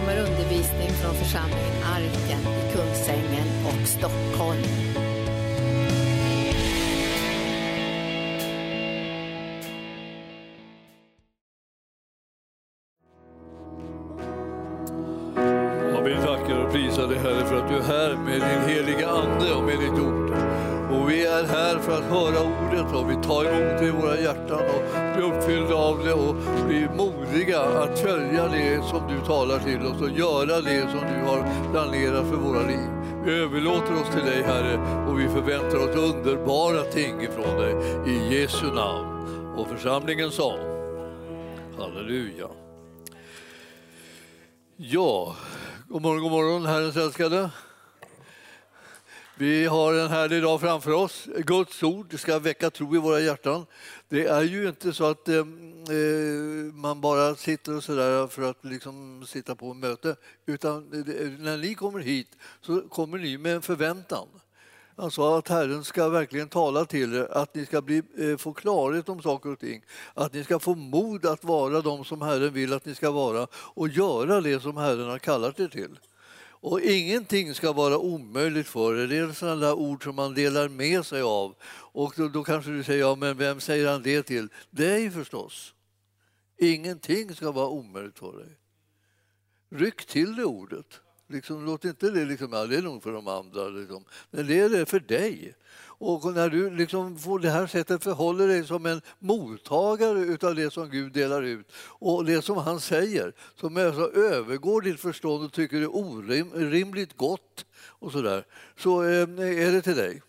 kommer undervisning från församlingen Arken i Kungsängen och Stockholm. Att följa det som du talar till oss och göra det som du har planerat för våra liv. Vi överlåter oss till dig Herre och vi förväntar oss underbara ting ifrån dig i Jesu namn. Och församlingen sa Halleluja. Ja, god morgon, god morgon Herrens älskade. Vi har en härlig dag framför oss. Guds ord ska väcka tro i våra hjärtan. Det är ju inte så att eh, eh man bara sitter och sådär för att liksom sitta på ett möte. Utan när ni kommer hit så kommer ni med en förväntan. Alltså att Herren ska verkligen tala till er, att ni ska bli, eh, få klarhet om saker och ting. Att ni ska få mod att vara de som Herren vill att ni ska vara och göra det som Herren har kallat er till. Och ingenting ska vara omöjligt för er. Det är sådana där ord som man delar med sig av. Och då, då kanske du säger, ja men vem säger han det till? Dig förstås. Ingenting ska vara omöjligt för dig. Ryck till det ordet. Liksom, låt inte det liksom, ja, det är nog för de andra. Liksom. Men det är det för dig. Och när du liksom på det här sättet förhåller dig som en mottagare av det som Gud delar ut och det som han säger, som alltså övergår ditt förstånd och tycker är orimligt gott och så där, så är det till dig.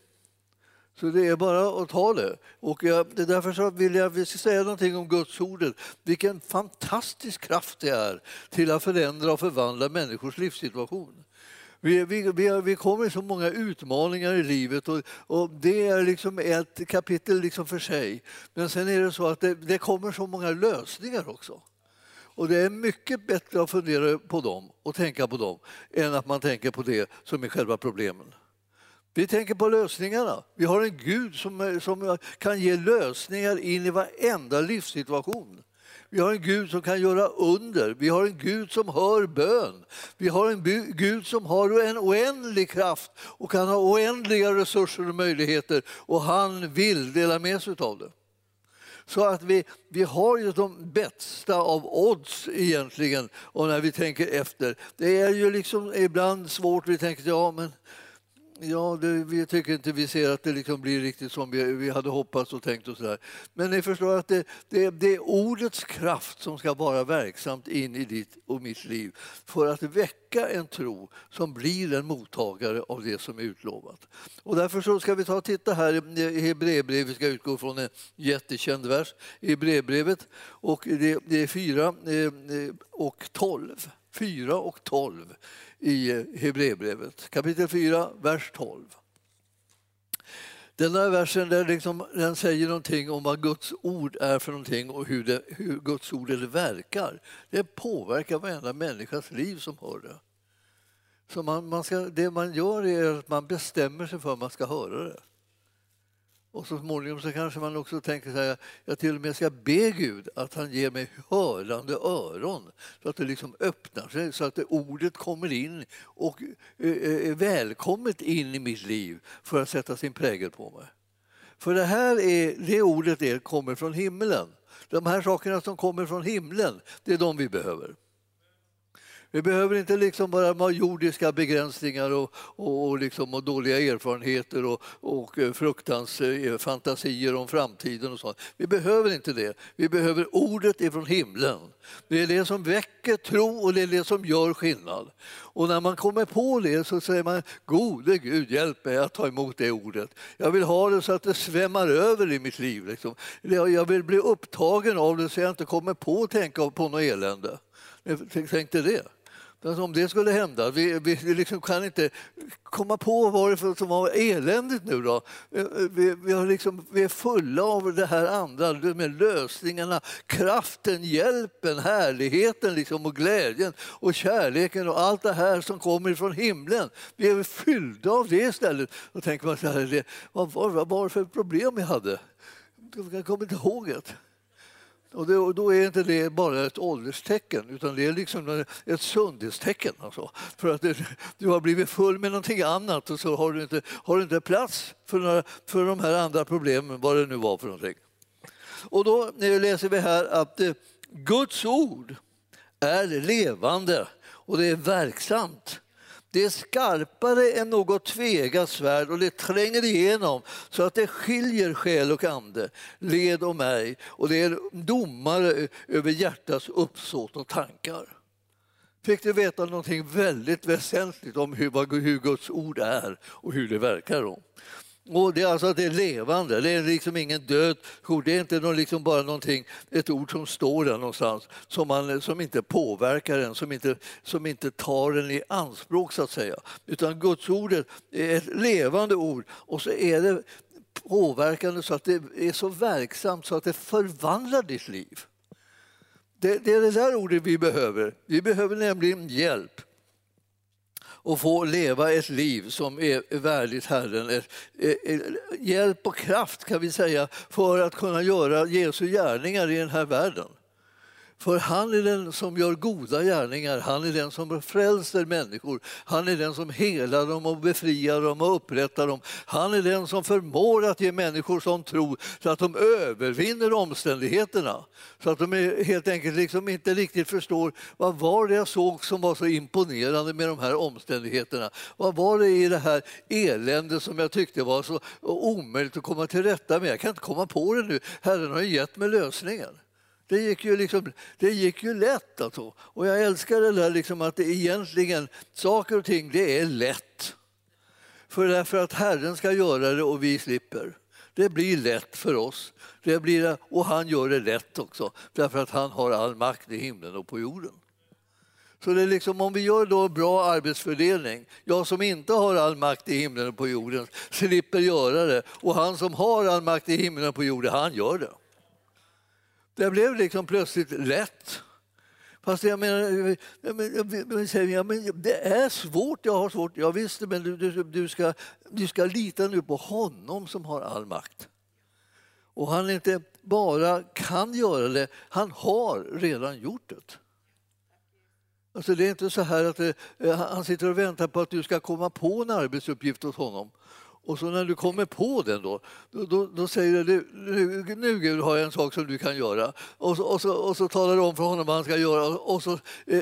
Så det är bara att ta det. Och det är därför så vill jag vi ska säga någonting om Guds ordet. Vilken fantastisk kraft det är till att förändra och förvandla människors livssituation. Vi, vi, vi, vi kommer i så många utmaningar i livet och, och det är liksom ett kapitel liksom för sig. Men sen är det så att det, det kommer så många lösningar också. Och det är mycket bättre att fundera på dem och tänka på dem än att man tänker på det som är själva problemen. Vi tänker på lösningarna. Vi har en Gud som, som kan ge lösningar in i varenda livssituation. Vi har en Gud som kan göra under. Vi har en Gud som hör bön. Vi har en Gud som har en oändlig kraft och kan ha oändliga resurser och möjligheter och han vill dela med sig av det. Så att vi, vi har ju de bästa av odds egentligen och när vi tänker efter. Det är ju liksom ibland svårt, vi tänker ja men Ja, det, vi tycker inte vi ser att det liksom blir riktigt som vi, vi hade hoppats och tänkt. och så där. Men ni förstår att det, det, det, är ordets kraft som ska vara verksamt in i ditt och mitt liv för att väcka en tro som blir en mottagare av det som är utlovat. Och därför så ska vi ta och titta här i Hebreerbrevet. Vi ska utgå från en jättekänd vers i Hebreerbrevet. Och det, det är 4 eh, eh, och 12. 4 och 12 i Hebreerbrevet, kapitel 4, vers 12. Den här versen där liksom, den säger någonting om vad Guds ord är för någonting och hur, det, hur Guds ord verkar. Det påverkar varenda människas liv som hör det. Så man, man ska, det man gör är att man bestämmer sig för att man ska höra det. Och så småningom så kanske man också tänker så här, jag till och med ska be Gud att han ger mig hörande öron så att det liksom öppnar sig, så att ordet kommer in och eh, eh, är välkommet in i mitt liv för att sätta sin prägel på mig. För det här är, det ordet är, kommer från himlen. De här sakerna som kommer från himlen, det är de vi behöver. Vi behöver inte liksom bara ha jordiska begränsningar och, och, och, liksom, och dåliga erfarenheter och, och eh, fruktans eh, fantasier om framtiden och sånt. Vi behöver inte det. Vi behöver ordet ifrån himlen. Det är det som väcker tro och det är det som gör skillnad. Och när man kommer på det så säger man gode Gud hjälp mig att ta emot det ordet. Jag vill ha det så att det svämmar över i mitt liv. Liksom. Jag vill bli upptagen av det så jag inte kommer på att tänka på något elände. Tänk dig det. Om det skulle hända, vi, vi liksom kan inte komma på vad det som var eländigt nu då. Eh, eh, vi, vi, har liksom, vi är fulla av det här andra, med lösningarna, kraften, hjälpen, härligheten liksom, och glädjen och kärleken och allt det här som kommer från himlen. Vi är fyllda av det istället. Då tänker man så här, vad var, vad var det för problem jag hade? Jag kommer inte ihåg det. Och, det, och då är inte det bara ett ålderstecken utan det är liksom ett sundhetstecken. Alltså. För att det, du har blivit full med någonting annat och så har du inte, har du inte plats för, några, för de här andra problemen, vad det nu var för någonting. Och då eh, läser vi här att eh, Guds ord är levande och det är verksamt. Det är skarpare än något tvegat svärd och det tränger igenom så att det skiljer själ och ande, led och mig och det är domare över hjärtats uppsåt och tankar. Fick du veta någonting väldigt väsentligt om hur, hur Guds ord är och hur det verkar. Då. Och det är alltså att det är levande, det är liksom ingen död ord. Det är inte någon, liksom bara någonting, ett ord som står där någonstans som, man, som inte påverkar en, som inte, som inte tar en i anspråk så att säga. Utan Guds ordet är ett levande ord och så är det påverkande så att det är så verksamt så att det förvandlar ditt liv. Det, det är det där ordet vi behöver. Vi behöver nämligen hjälp och få leva ett liv som är värdigt Herren. Eh, eh, hjälp och kraft kan vi säga för att kunna göra Jesu gärningar i den här världen. För han är den som gör goda gärningar, han är den som frälser människor. Han är den som helar dem och befriar dem och upprättar dem. Han är den som förmår att ge människor som tro så att de övervinner omständigheterna. Så att de helt enkelt liksom inte riktigt förstår vad var det jag såg som var så imponerande med de här omständigheterna. Vad var det i det här eländet som jag tyckte var så omöjligt att komma till rätta med? Jag kan inte komma på det nu. Herren har gett mig lösningen. Det gick ju, liksom, det gick ju lätt. Alltså. Och jag älskar det där liksom att det egentligen, saker och ting, det är lätt. För därför att Herren ska göra det och vi slipper. Det blir lätt för oss. Det blir, och han gör det lätt också, därför att han har all makt i himlen och på jorden. Så det är liksom, om vi gör då bra arbetsfördelning, jag som inte har all makt i himlen och på jorden slipper göra det och han som har all makt i himlen och på jorden, han gör det. Det blev liksom plötsligt lätt. Fast jag menar, jag menar, jag menar, det är svårt, jag har svårt. Ja, visst, men du, du, du, ska, du ska lita nu på honom som har all makt. Och han inte bara kan göra det, han har redan gjort det. Alltså det är inte så här att det, han sitter och väntar på att du ska komma på en arbetsuppgift åt honom och så när du kommer på den då, då, då, då säger du nu, nu Gud har jag en sak som du kan göra. Och så, och så, och så talar du om för honom vad han ska göra och så eh,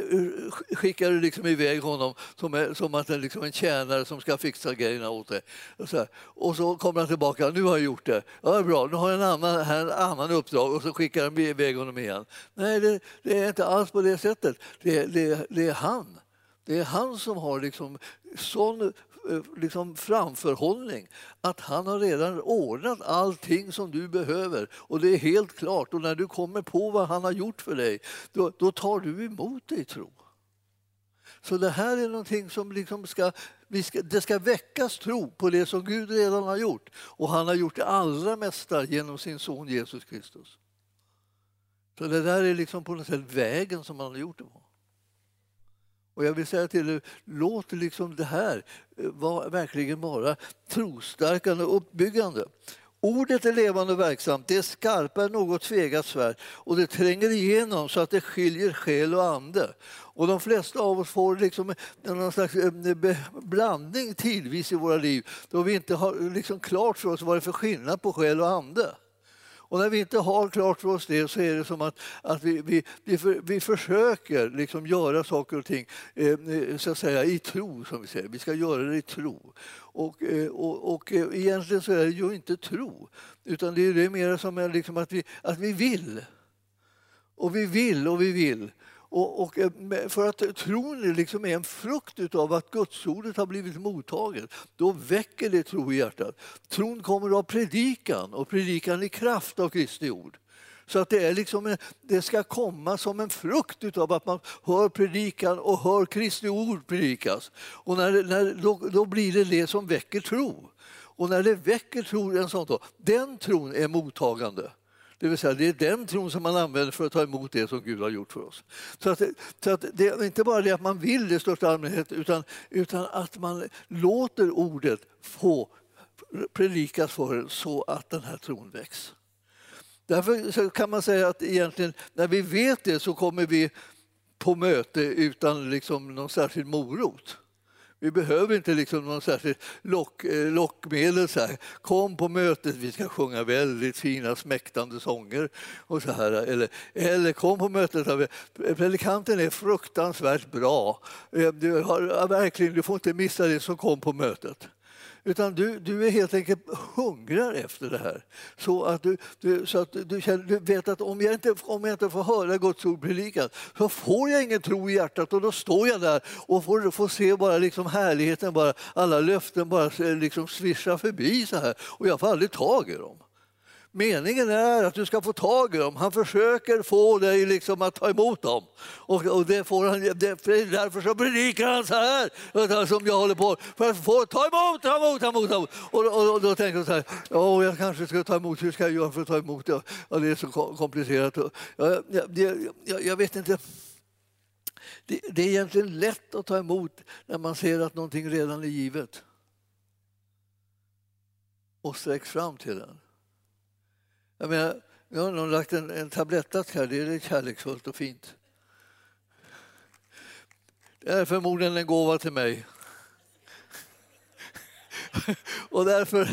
skickar du liksom iväg honom som, är, som att en, liksom en tjänare som ska fixa grejerna åt dig. Och så, och så kommer han tillbaka, nu har jag gjort det. Ja, bra, nu har jag en annan, en annan uppdrag och så skickar han iväg honom igen. Nej, det, det är inte alls på det sättet. Det, det, det är han. Det är han som har liksom sån Eh, liksom framförhållning att han har redan ordnat allting som du behöver och det är helt klart. Och när du kommer på vad han har gjort för dig, då, då tar du emot det i tro. Så det här är någonting som liksom ska, ska, det ska väckas tro på det som Gud redan har gjort. Och han har gjort det allra mesta genom sin son Jesus Kristus. Så det där är liksom på något sätt vägen som han har gjort det på. Och jag vill säga till er, låt liksom det här eh, var, verkligen vara trosstärkande och uppbyggande. Ordet är levande och verksamt, det är skarpare än något tvegat svärd och det tränger igenom så att det skiljer själ och ande. Och de flesta av oss får liksom någon slags eh, blandning tidvis i våra liv då vi inte har liksom klart för oss vad det är för skillnad på själ och ande. Och när vi inte har klart för oss det så är det som att, att vi, vi, vi, för, vi försöker liksom göra saker och ting eh, så att säga, i tro, som vi säger. Vi ska göra det i tro. Och, eh, och, och eh, egentligen så är det ju inte tro, utan det är det mer som liksom att, vi, att vi vill. Och vi vill och vi vill. Och, och, eh, för att tron liksom är en frukt av att gudsordet har blivit mottaget, då väcker det tro i hjärtat. Tron kommer av predikan och predikan i kraft av Kristi ord. Så att det, är liksom det ska komma som en frukt av att man hör predikan och hör Kristi ord predikas. Och när, när, då, då blir det det som väcker tro. Och när det väcker tro, en sån då, den tron är mottagande. Det vill säga, det är den tron som man använder för att ta emot det som Gud har gjort för oss. Så, att, så att det är inte bara det att man vill det i största allmänhet utan, utan att man låter ordet få predikas för en så att den här tron väcks. Därför så kan man säga att egentligen när vi vet det så kommer vi på möte utan liksom någon särskild morot. Vi behöver inte liksom någon särskilt lock, eh, lockmedel. Så här. Kom på mötet, vi ska sjunga väldigt fina smäktande sånger. Och så här. Eller, eller kom på mötet, predikanten är fruktansvärt bra. Eh, du, har, verkligen, du får inte missa det som kom på mötet. Utan du, du är helt enkelt hungrar efter det här. Så att du, du så att du, känner, du vet att om jag, inte, om jag inte får höra Guds ord predikat så får jag ingen tro i hjärtat och då står jag där och får, får se bara liksom härligheten, bara, alla löften bara liksom svischa förbi så här och jag får aldrig tag i dem. Meningen är att du ska få tag i dem. Han försöker få dig liksom att ta emot dem. Och, och det får han, det, är därför så predikar han så här, som jag håller på för att få ta emot, ta emot, ta emot. Ta emot. Och, och, och, då tänker jag så här, oh, jag kanske ska ta emot, hur ska jag göra för att ta emot det? Ja, det är så komplicerat. Jag, jag, jag, jag vet inte. Det, det är egentligen lätt att ta emot när man ser att någonting redan är givet och sträcks fram till den. Jag menar, nu har någon lagt en, en tablettask här, det är kärleksfullt och fint. Det är förmodligen en gåva till mig. och därför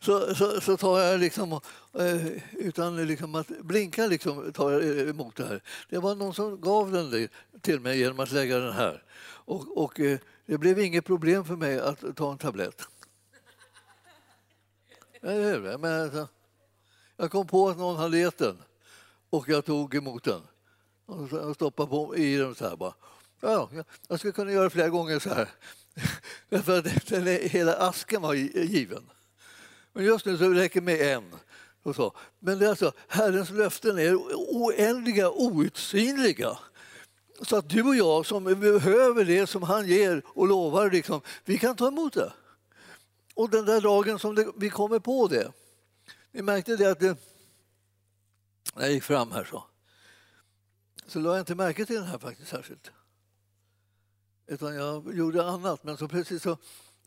så, så, så, tar jag liksom, eh, utan liksom att blinka liksom, tar jag emot det här. Det var någon som gav den till mig genom att lägga den här. Och, och eh, det blev inget problem för mig att ta en tablett. Eller alltså, hur? Jag kom på att någon hade gett den och jag tog emot den och stoppade på i den så här bara. Ja, jag skulle kunna göra flera gånger så här. Därför att den, hela asken var given. Men just nu så räcker det med en. Och så. Men det är alltså, Herrens löften är oändliga, outsinliga. Så att du och jag som behöver det som han ger och lovar, liksom, vi kan ta emot det. Och den där dagen som det, vi kommer på det, ni märkte det att det, när jag gick fram här så, så lade jag inte märke till den här faktiskt särskilt. Utan jag gjorde annat, men så plötsligt så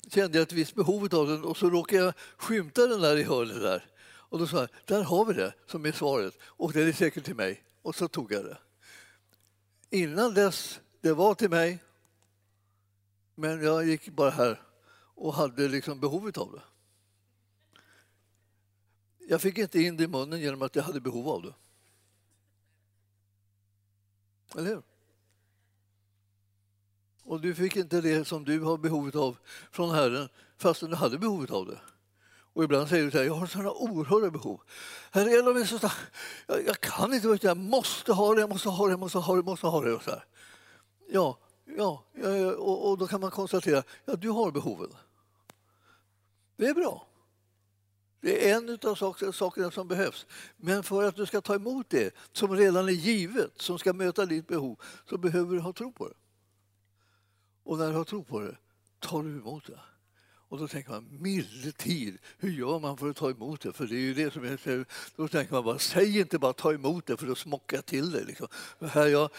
kände jag ett visst behov av den och så råkade jag skymta den där i hörnet där. Och då sa jag, där har vi det som är svaret och det är säkert till mig. Och så tog jag det. Innan dess, det var till mig, men jag gick bara här och hade liksom behovet av det. Jag fick inte in det i munnen genom att jag hade behov av det. Eller hur? Och du fick inte det som du har behovet av från Herren fastän du hade behovet av det. Och ibland säger du så här, jag har sådana oerhörda behov. Herre, jag, är så jag, jag kan inte, jag måste ha det, jag måste ha det, jag måste ha det, jag måste ha det. Och så här. Ja, ja, och, och då kan man konstatera, ja du har behoven. Det är bra. Det är en av sakerna som behövs. Men för att du ska ta emot det som redan är givet, som ska möta ditt behov, så behöver du ha tro på det. Och när du har tro på det, tar du emot det. Och då tänker man, milde tid, hur gör man för att ta emot det? För det är ju det som är, då tänker man bara, säg inte bara ta emot det för då smockar jag till det. Liksom. Här, jag,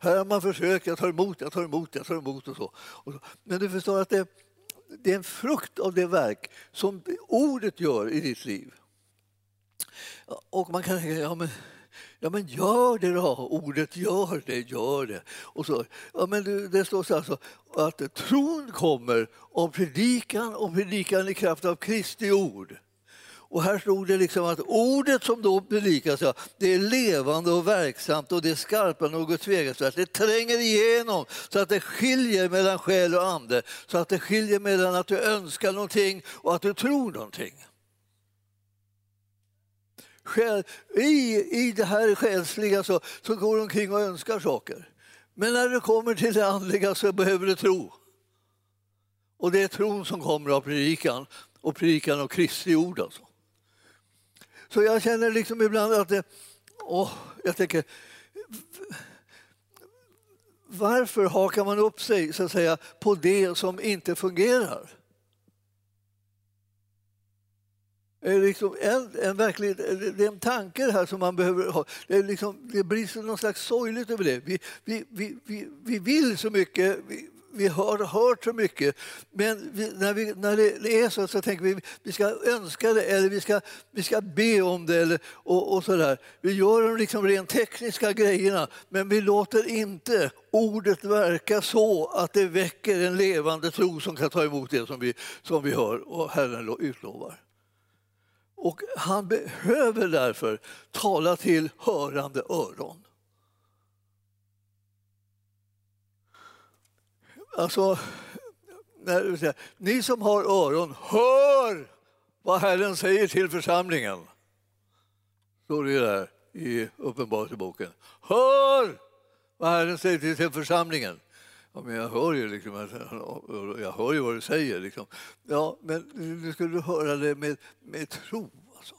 här har man försökt, jag tar emot, jag tar emot, jag tar emot och så. Och så. Men du förstår att det, det är en frukt av det verk som ordet gör i ditt liv. Och man kan tänka, ja men, ja men gör det då, ordet gör det, gör det. Och så, ja men det står så alltså, att tron kommer av predikan och predikan i kraft av Kristi ord. Och här stod det liksom att ordet som då predikas, det är levande och verksamt och det är skarpare något tveksvärt. Det tränger igenom så att det skiljer mellan själ och ande. Så att det skiljer mellan att du önskar någonting och att du tror någonting. Själ, i, I det här själsliga så, så går du omkring och önskar saker. Men när du kommer till det andliga så behöver du tro. Och det är tron som kommer av predikan och predikan av Kristi ord. Alltså. Så jag känner liksom ibland att det, åh, jag tänker, varför hakar man upp sig så att säga, på det som inte fungerar? är liksom en, en verklig, det är en tanke här som man behöver ha. Det, är liksom, det blir någon slags sorgligt över det. Vi, vi, vi, vi, vi vill så mycket, vi, vi har hört så mycket. Men vi, när, vi, när det är så, så tänker vi vi ska önska det eller vi ska, vi ska be om det. Eller, och, och så där. Vi gör de liksom rent tekniska grejerna, men vi låter inte ordet verka så att det väcker en levande tro som kan ta emot det som vi, som vi hör och Herren utlovar. Och han behöver därför tala till hörande öron. Alltså, när, ni som har öron, hör vad Herren säger till församlingen. Står det där i Uppenbarelseboken. Hör vad Herren säger till församlingen. Ja, men jag hör ju, liksom, jag hör ju vad du säger. Liksom. Ja, men nu skulle du höra det med, med tro. Alltså.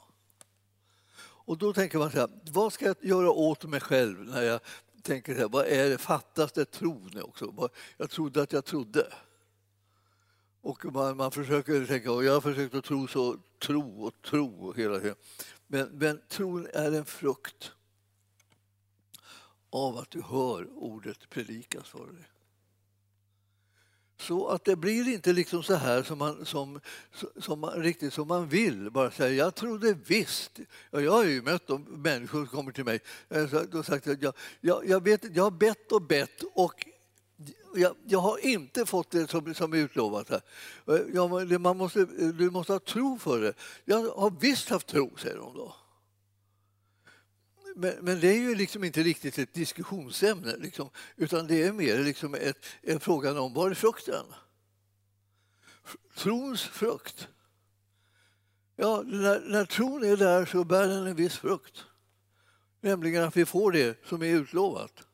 Och då tänker man så här, vad ska jag göra åt mig själv när jag tänker så här, vad är det, fattas det tro nu också? Jag trodde att jag trodde. Och man, man försöker tänka, och jag har försökt att tro så, tro och tro hela tiden. Men, men tron är en frukt av att du hör ordet predikas för dig. Så att det blir inte liksom så här som man, som, som man, riktigt som man vill. Bara säga, jag trodde visst. Ja, jag har ju mött de människor som kommer till mig eh, och sagt att jag, jag, jag, vet, jag har bett och bett och jag, jag, har inte fått det som, som utlovat. Här. Eh, jag, man måste, du måste ha tro för det. Jag har visst haft tro, säger de då. Men, men, det är ju liksom inte riktigt ett diskussionsämne, liksom, utan det är mer liksom ett, en fråga om var är frukten? Trons frukt. Ja, när, när tron är där så bär den en viss frukt. Nämligen att vi får det som är utlovat.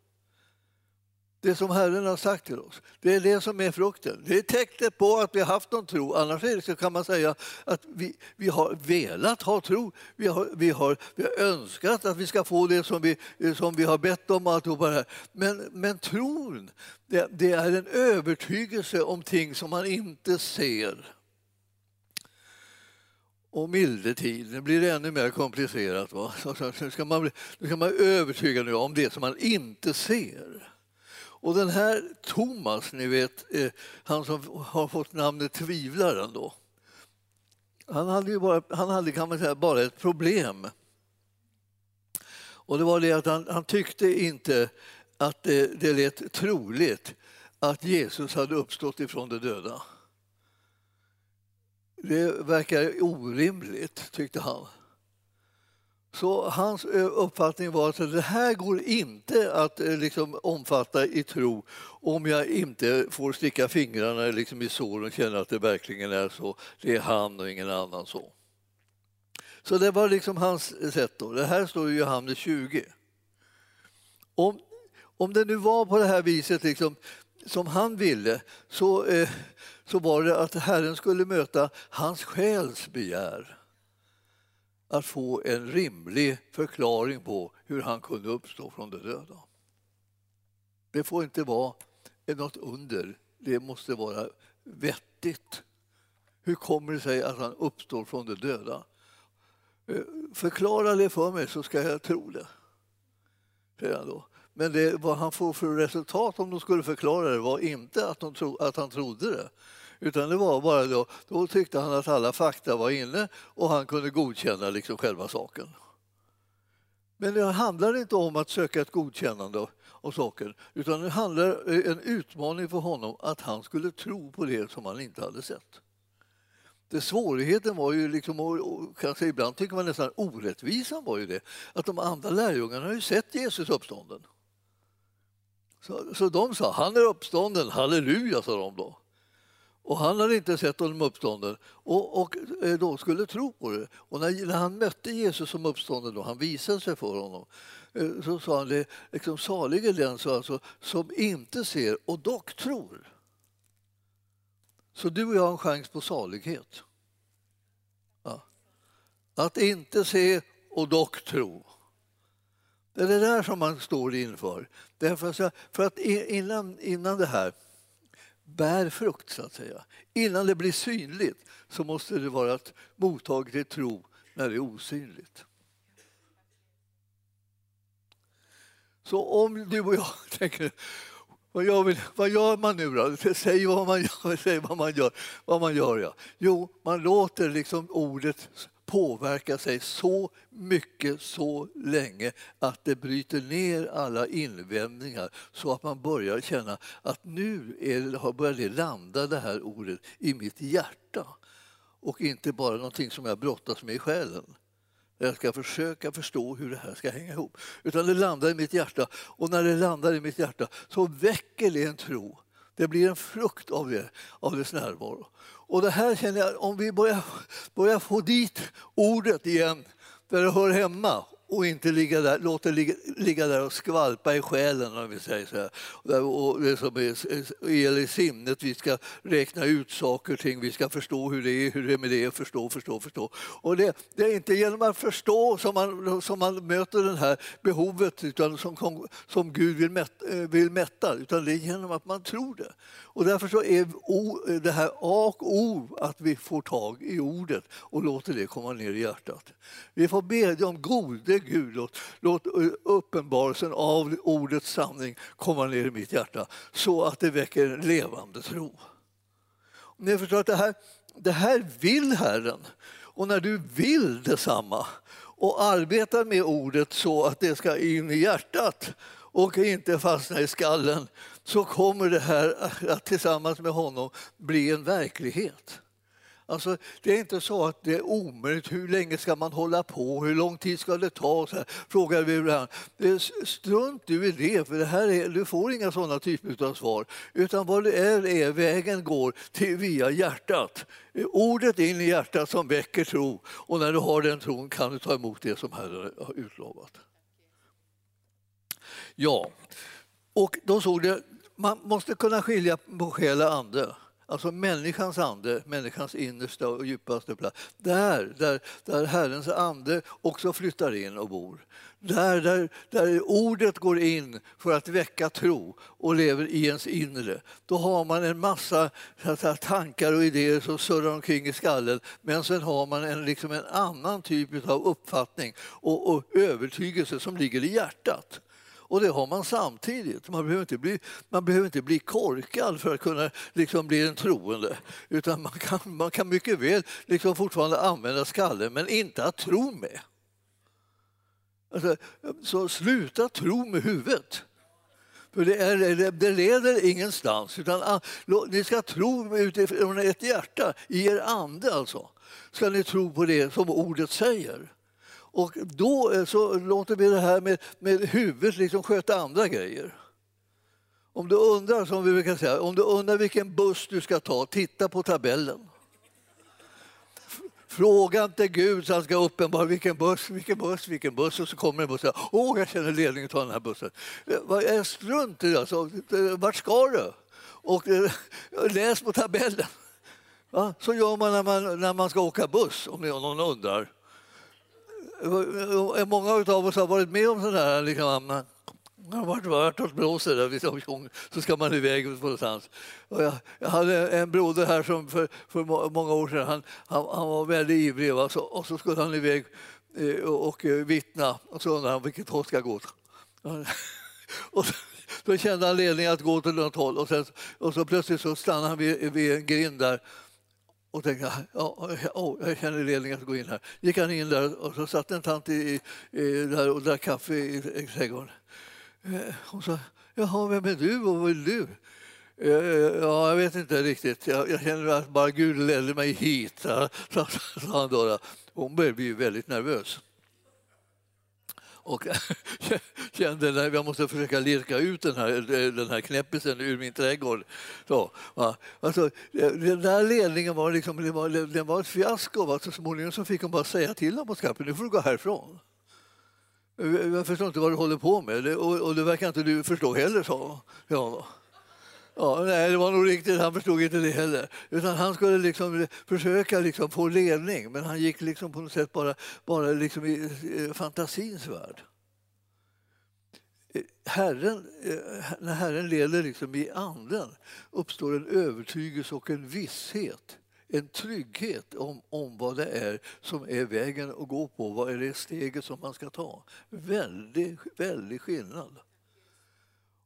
Det som Herren har sagt till oss. Det är det som är frukten. Det är tecknet på att vi har haft någon tro. Annars är det så kan man säga att vi, vi har velat ha tro. Vi har, vi, har, vi har önskat att vi ska få det som vi, som vi har bett om. Och allt Men, men tron, det, det är en övertygelse om ting som man inte ser. Och mildetid, det blir ännu mer komplicerat. Va? nu, ska man, nu ska man övertyga nu om det som man inte ser. Och den här Thomas, ni vet, eh, han som har fått namnet Tvivlaren då. Han hade, ju bara, han hade kan man säga, bara ett problem. Och det var det att han, han tyckte inte att det, det lät troligt att Jesus hade uppstått ifrån de döda. Det verkar orimligt, tyckte han. Så hans eh, uppfattning var att det här går inte att eh, liksom omfatta i tro om jag inte får sticka fingrarna liksom i såren och känna att det verkligen är så. Det är han och ingen annan så. Så det var liksom hans sätt. Då. Det här står i Johannes 20. Om, om det nu var på det här viset liksom, som han ville så, eh, så var det att Herren skulle möta hans själs begär att få en rimlig förklaring på hur han kunde uppstå från de döda. Det får inte vara något under, det måste vara vettigt. Hur kommer det sig att han uppstår från de döda? Eh, förklara det för mig så ska jag tro det, säger han då. Men det, vad han får för resultat om de skulle förklara det var inte att, de tro, att han trodde det utan det var bara då, då tyckte han att alla fakta var inne och han kunde godkänna liksom själva saken. Men det handlar inte om att söka ett godkännande av saken utan det handlar eh, en utmaning för honom att han skulle tro på det som han inte hade sett. Det svårigheten var ju, liksom, och kanske ibland tycker man nästan orättvisan var ju det, att de andra lärjungarna har ju sett Jesus uppstånden. Så, så de sa, han är uppstånden, halleluja, sa de då. Och han hade inte sett honom uppstånden och, och eh, då skulle tro på det. Och när, när han mötte Jesus som uppstånden, då, han visade sig för honom, eh, så sa han det, liksom, salig är den så alltså, som inte ser och dock tror. Så du och jag har en chans på salighet. Ja. Att inte se och dock tro. Det är det där som man står inför. Därför, för att innan, innan det här bär frukt, så att säga. Innan det blir synligt så måste det vara ett mottag i tro när det är osynligt. Så om du och jag tänker Vad gör, vi, vad gör man nu då? Säg vad man gör. Säg vad man gör. Vad man gör ja. Jo, man låter liksom ordet påverka sig så mycket så länge att det bryter ner alla invändningar så att man börjar känna att nu är, har börjat det landa det här ordet i mitt hjärta och inte bara någonting som jag brottas med i själen. Jag ska försöka förstå hur det här ska hänga ihop. Utan det landar i mitt hjärta och när det landar i mitt hjärta så väcker det en tro. Det blir en frukt av det, av dess närvaro. Och det här känner jag, om vi börjar, börjar få dit ordet igen där det hör hemma och inte ligga där, låta ligga, ligga där och skvalpa i själen om vi säger så här. Och det som är, i sinnet, vi ska räkna ut saker och ting, vi ska förstå hur det är, hur det är med det, förstå, förstå, förstå. Och det, det är inte genom att förstå som man, som man möter det här behovet utan som, som Gud vill, mätt, eh, vill mätta, utan det är genom att man tror det. Och därför så är det här A och O att vi får tag i ordet och låter det komma ner i hjärtat. Vi får bedja om gode Gud, låt, låt eh, uppenbarelsen av ordets sanning komma ner i mitt hjärta så att det väcker en levande tro. Ni förstår att det här, det här vill Herren. Och när du vill detsamma och arbetar med ordet så att det ska in i hjärtat och inte fastna i skallen så kommer det här att tillsammans med honom bli en verklighet. Alltså, det är inte så att det är omöjligt. Hur länge ska man hålla på? Hur lång tid ska det ta? Så här, frågar vi ibland. Strunt du i det, för det här är, du får inga sådana typer av svar. Utan vad det är, är vägen går till, via hjärtat. Ordet in i hjärtat som väcker tro. Och när du har den tron kan du ta emot det som Herren har utlovat. Ja, och då såg det, man måste kunna skilja på själ och ande. Alltså människans ande, människans innersta och djupaste plats. Där, där, där Herrens ande också flyttar in och bor. Där, där, där ordet går in för att väcka tro och lever i ens inre. Då har man en massa säga, tankar och idéer som surrar omkring i skallen men sen har man en, liksom en annan typ av uppfattning och, och övertygelse som ligger i hjärtat. Och det har man samtidigt. Man behöver inte bli, man behöver inte bli korkad för att kunna liksom bli en troende. Utan man kan, man kan mycket väl liksom fortfarande använda skallen, men inte att tro med. Alltså, så sluta tro med huvudet. För det, är, det leder ingenstans. Utan, ah, ni ska tro utifrån ett hjärta, i er ande alltså. Ska ni tro på det som ordet säger. Och då eh, så låter vi det här med, med huvudet liksom sköta andra grejer. Om du undrar, som vi brukar säga, om du undrar vilken buss du ska ta, titta på tabellen. Fråga inte Gud så han ska uppenbara vilken buss, vilken buss, vilken buss och så kommer en buss och säger åh, jag känner ledningen ta den här bussen. Eh, vad är strunt i det? Alltså, vart ska du? Och läs på tabellen. Va? Så gör man när, man när man ska åka buss, om någon undrar. Eh, många av oss har varit med om sådär. Liksom, det har varit vartåt blåser där, så ska man iväg någonstans. Och jag, jag hade en broder här som för, för många år sedan, han, han, han var väldigt ivrig va? Så, och så skulle han iväg eh, och, och eh, vittna och så undrade han vilket håll ska jag gå och så, då kände han ledningen att gå till något håll och, sen, och så plötsligt så stannade han vid, vid en grind där och tänkte ja, oh, jag känner ledningen att gå in här. gick han in där och så satt en tant i, i, där och drack kaffe i, i trädgården. Eh, hon sa, jaha, vem är du och vad vill du? Eh, ja, jag vet inte riktigt. Jag, jag känner att bara Gud ledde mig hit, sa han då. Hon började bli väldigt nervös och kände att jag måste försöka lirka ut den här, den här knäppisen ur min trädgård. Så, va? Alltså, den där ledningen var, liksom, det var, den var ett fiasko. Va? Så småningom så fick hon bara säga till dem på skarpen, nu får du gå härifrån. Jag förstår inte vad du håller på med och, och det verkar inte du förstå heller, sa jag. Ja, nej, det var nog riktigt. Han förstod inte det heller. Utan han skulle liksom försöka liksom få ledning, men han gick liksom på något sätt bara, bara liksom i eh, fantasins värld. Eh, Herren, eh, när Herren leder liksom i anden uppstår en övertygelse och en visshet en trygghet om, om vad det är som är vägen att gå på. Vad är det steget som man ska ta? Väldigt, väldig skillnad.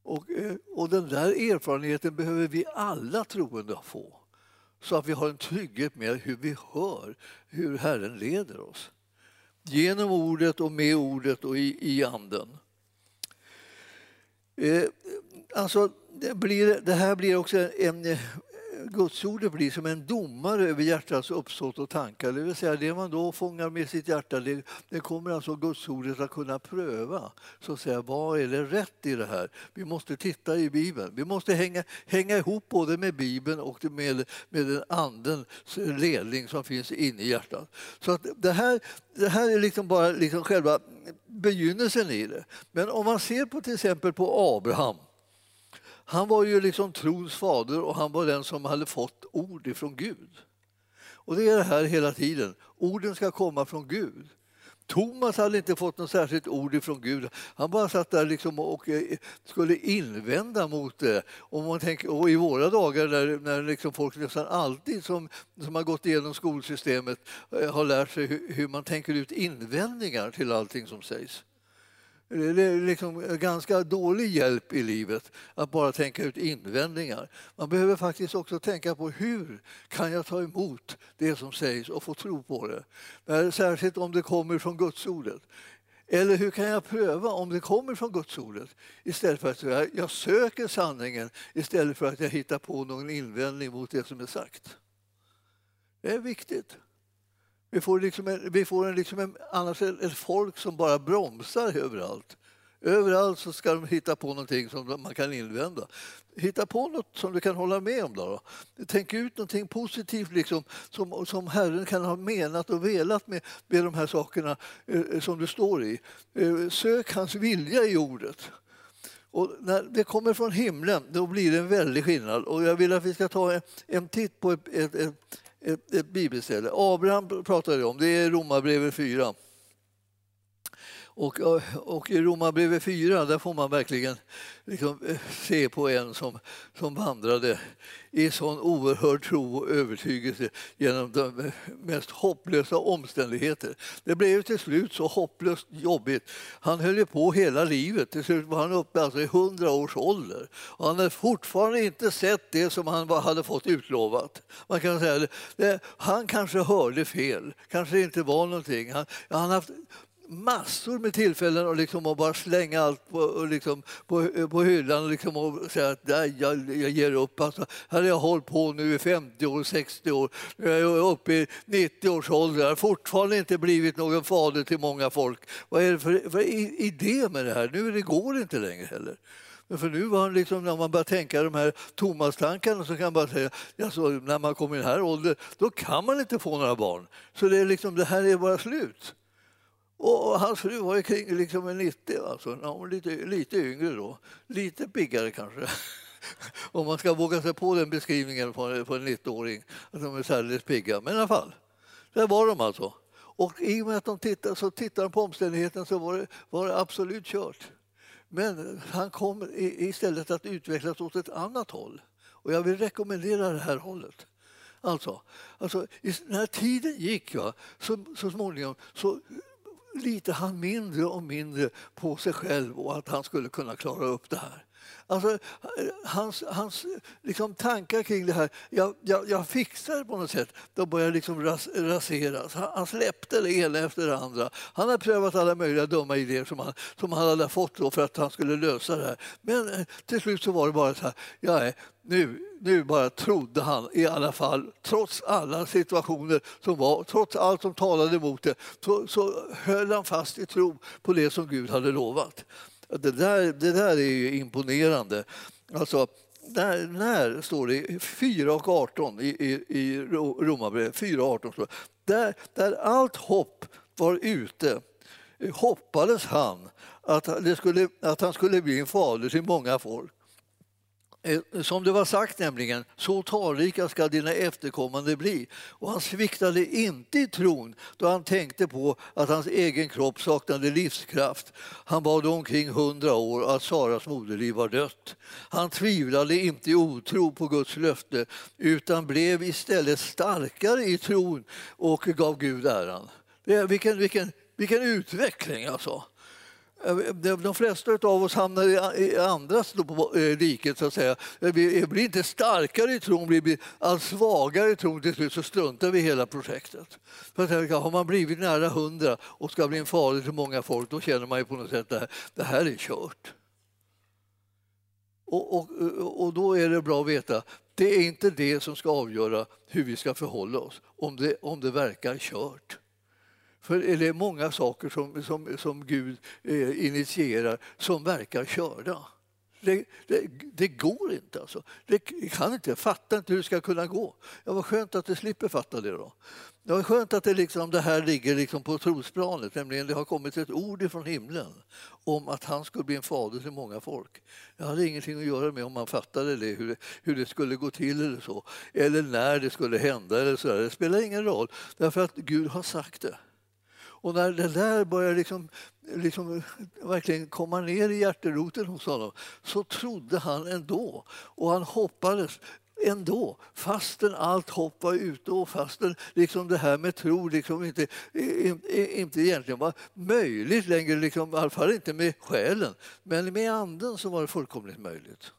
Och, eh, och den där erfarenheten behöver vi alla troende få så att vi har en trygghet med hur vi hör hur Herren leder oss. Genom ordet och med ordet och i, i anden. Eh, alltså, det, blir, det här blir också en, Gudsordet blir som en domare över hjärtats uppsåt och tankar. Det vill säga det man då fångar med sitt hjärta, det, det kommer alltså Gudsordet att kunna pröva. Så att säga, vad är det rätt i det här? Vi måste titta i Bibeln. Vi måste hänga, hänga ihop både med Bibeln och med, med den andens ledning som finns inne i hjärtat. Så att det, här, det här är liksom bara liksom själva begynnelsen i det. Men om man ser på till exempel på Abraham han var ju liksom trons fader och han var den som hade fått ord ifrån Gud. Och det är det här hela tiden. Orden ska komma från Gud. Thomas hade inte fått något särskilt ord ifrån Gud. Han bara satt där liksom och eh, skulle invända mot det. Och, man tänker, och I våra dagar när, när liksom folk nästan alltid som, som har gått igenom skolsystemet eh, har lärt sig hur, hur man tänker ut invändningar till allting som sägs. Det är liksom ganska dålig hjälp i livet att bara tänka ut invändningar. Man behöver faktiskt också tänka på hur kan jag ta emot det som sägs och få tro på det. Särskilt om det kommer från Gudsordet. Eller hur kan jag pröva om det kommer från Gudsordet istället för att jag, jag söker sanningen istället för att jag hittar på någon invändning mot det som är sagt. Det är viktigt. Vi får, liksom en, vi får en, liksom en, annars ett folk som bara bromsar överallt. Överallt så ska de hitta på någonting som man kan invända. Hitta på något som du kan hålla med om. Då. Tänk ut någonting positivt liksom, som, som Herren kan ha menat och velat med, med de här sakerna eh, som du står i. Eh, sök hans vilja i ordet. Och när det kommer från himlen då blir det en väldig skillnad. Och jag vill att vi ska ta en, en titt på ett, ett, ett ett, bibelställe. Abraham pratar vi om, det är Romarbrevet 4. Och, och i Romarbrevet 4 där får man verkligen liksom eh, se på en som, som vandrade i sån oerhörd tro och övertygelse genom de mest hopplösa omständigheter. Det blev till slut så hopplöst jobbigt. Han höll ju på hela livet. Till slut var han uppe alltså i hundra års ålder. Och han hade fortfarande inte sett det som han hade fått utlovat. Man kan säga det, han kanske hörde fel, kanske inte var någonting. Han, han haft massor med tillfällen att liksom bara slänga allt på, liksom, på, på hyllan och, liksom och säga att jag, jag ger upp. Alltså, här har jag hållit på nu i 50 år, 60 år, nu är jag uppe i 90 års ålder. Jag har fortfarande inte blivit någon fader till många folk. Vad är det för, för idé med det här? Nu det går det inte längre heller. Men för nu var han liksom, när man börjar tänka de här Thomas-tankarna så kan man bara säga alltså, när man kommer i den här åldern då kan man inte få några barn. Så det, är liksom, det här är bara slut. Och hans fru var kring liksom 90, alltså. Ja, lite, lite yngre då. Lite piggare kanske. Om man ska våga sig på den beskrivningen på, en 90-åring, att de är särdeles pigga. Men i alla fall, där var de alltså. Och i och med att de tittade, så tittade på omständigheten så var det, var det absolut kört. Men han kom istället att utvecklas åt ett annat håll. Och jag vill rekommendera det här hållet. Alltså, alltså när tiden gick, va, så, så småningom så litar han mindre och mindre på sig själv och att han skulle kunna klara upp det här. Alltså, hans hans liksom, tankar kring det här, jag, jag, jag fixar det på något sätt, de börjar liksom ras, raseras. Han, han släppte det ena efter det andra. Han har prövat alla möjliga dumma idéer som han, som han hade fått för att han skulle lösa det här. Men eh, till slut så var det bara så här, ja, nu, nu bara trodde han i alla fall, trots alla situationer som var, trots allt som talade emot det, så, så höll han fast i tro på det som Gud hade lovat. Det där, det där är ju imponerande. Alltså, där, när står det 4 och 18 i, i, i Romarbrevet, 4 och 18 står det. Där, där allt hopp var ute eh, hoppades han att, det skulle, att han skulle bli en fader till många folk. Eh, som det var sagt nämligen, så talrika ska dina efterkommande bli. Och han sviktade inte i tron då han tänkte på att hans egen kropp saknade livskraft. Han var då omkring hundra år och att Saras moderliv var dött. Han tvivlade inte i otro på Guds löfte utan blev istället starkare i tron och gav Gud äran. Eh, vilken, vilken, vilken utveckling alltså! Eh, de flesta av oss hamnar i andras eh, riket, så att säga. Eh, vi blir inte starkare i tron, vi blir allt svagare i tron. Till slut så struntar vi i hela projektet. För att, har man blivit nära hundra och ska bli en fader till många folk, då känner man ju på något sätt att det här är kört. Och, och, och då är det bra att veta det är inte det som ska avgöra hur vi ska förhålla oss, om det, om det verkar kört. För det är många saker som, som, som Gud eh, initierar som verkar körda. Det, det, det, går inte. Alltså. Det kan inte. fatta inte hur det ska kunna gå. Ja, vad skönt att du slipper fatta det. då. Det var skönt att det, liksom, det här ligger liksom på trosplanet, nämligen det har kommit ett ord från himlen om att han skulle bli en fader till många folk. Det hade ingenting att göra med om man fattade det, hur det, hur det skulle gå till eller så, eller när det skulle hända. Eller så där. Det spelar ingen roll, därför att Gud har sagt det. Och när det där börjar liksom, liksom verkligen komma ner i hjärteroten hos honom så trodde han ändå och han hoppades ändå, fastän allt hopp var ute och fastän liksom det här med tro liksom inte, inte egentligen var möjligt längre, liksom, i alla fall inte med själen. Men med anden så var det fullkomligt möjligt.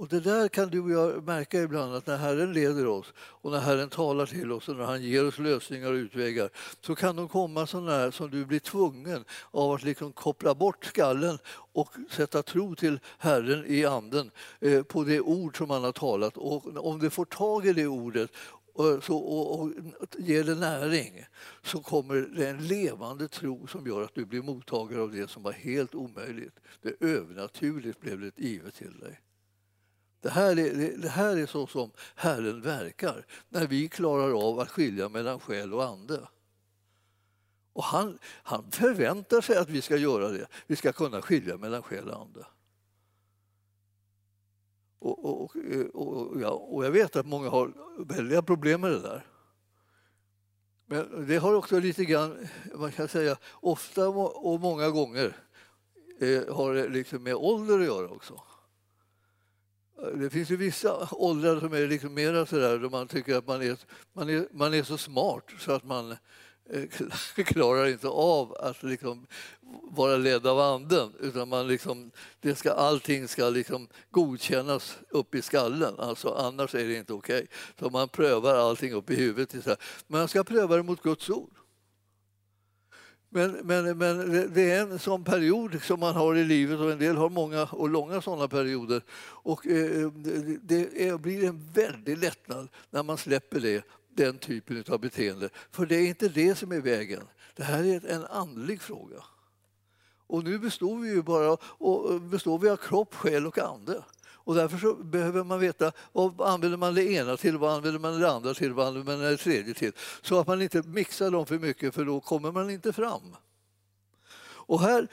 Och det där kan du och jag märka ibland att när Herren leder oss och när Herren talar till oss och när han ger oss lösningar och utvägar så kan de komma sådana som du blir tvungen av att liksom koppla bort skallen och sätta tro till Herren i anden eh, på det ord som han har talat. Och om du får tag i det ordet och, så, och, och ger det näring så kommer det en levande tro som gör att du blir mottagare av det som var helt omöjligt. Det övernaturligt blev det givet till dig. Det här, är, det här är så som Herren verkar när vi klarar av att skilja mellan själ och ande. Och han, han förväntar sig att vi ska göra det. Vi ska kunna skilja mellan själ och ande. Och, och, och, ja, och jag vet att många har väldiga problem med det där. Men det har också lite grann, man kan säga, ofta och många gånger eh, har det liksom med ålder att göra också. Det finns ju vissa åldrar som är liksom mera sådär då man tycker att man är, man är, man är så smart så att man eh, klarar inte av att liksom vara ledd av anden utan man liksom, det ska, allting ska liksom godkännas upp i skallen, alltså, annars är det inte okej. Okay. Så man prövar allting upp i huvudet. Men man ska pröva det mot Guds ord. Men, men, men det är en sån period som man har i livet och en del har många och långa såna perioder. Och eh, eh, det blir en väldig lättnad när man släpper det, den typen av beteende. För det är inte det som är vägen. Det här är en andlig fråga. Och nu består vi ju bara och består vi av kropp, själ och ande. Och därför så behöver man veta vad använder man det ena till, vad använder man det andra till, vad använder man det tredje till. Så att man inte mixar dem för mycket för då kommer man inte fram. Och här,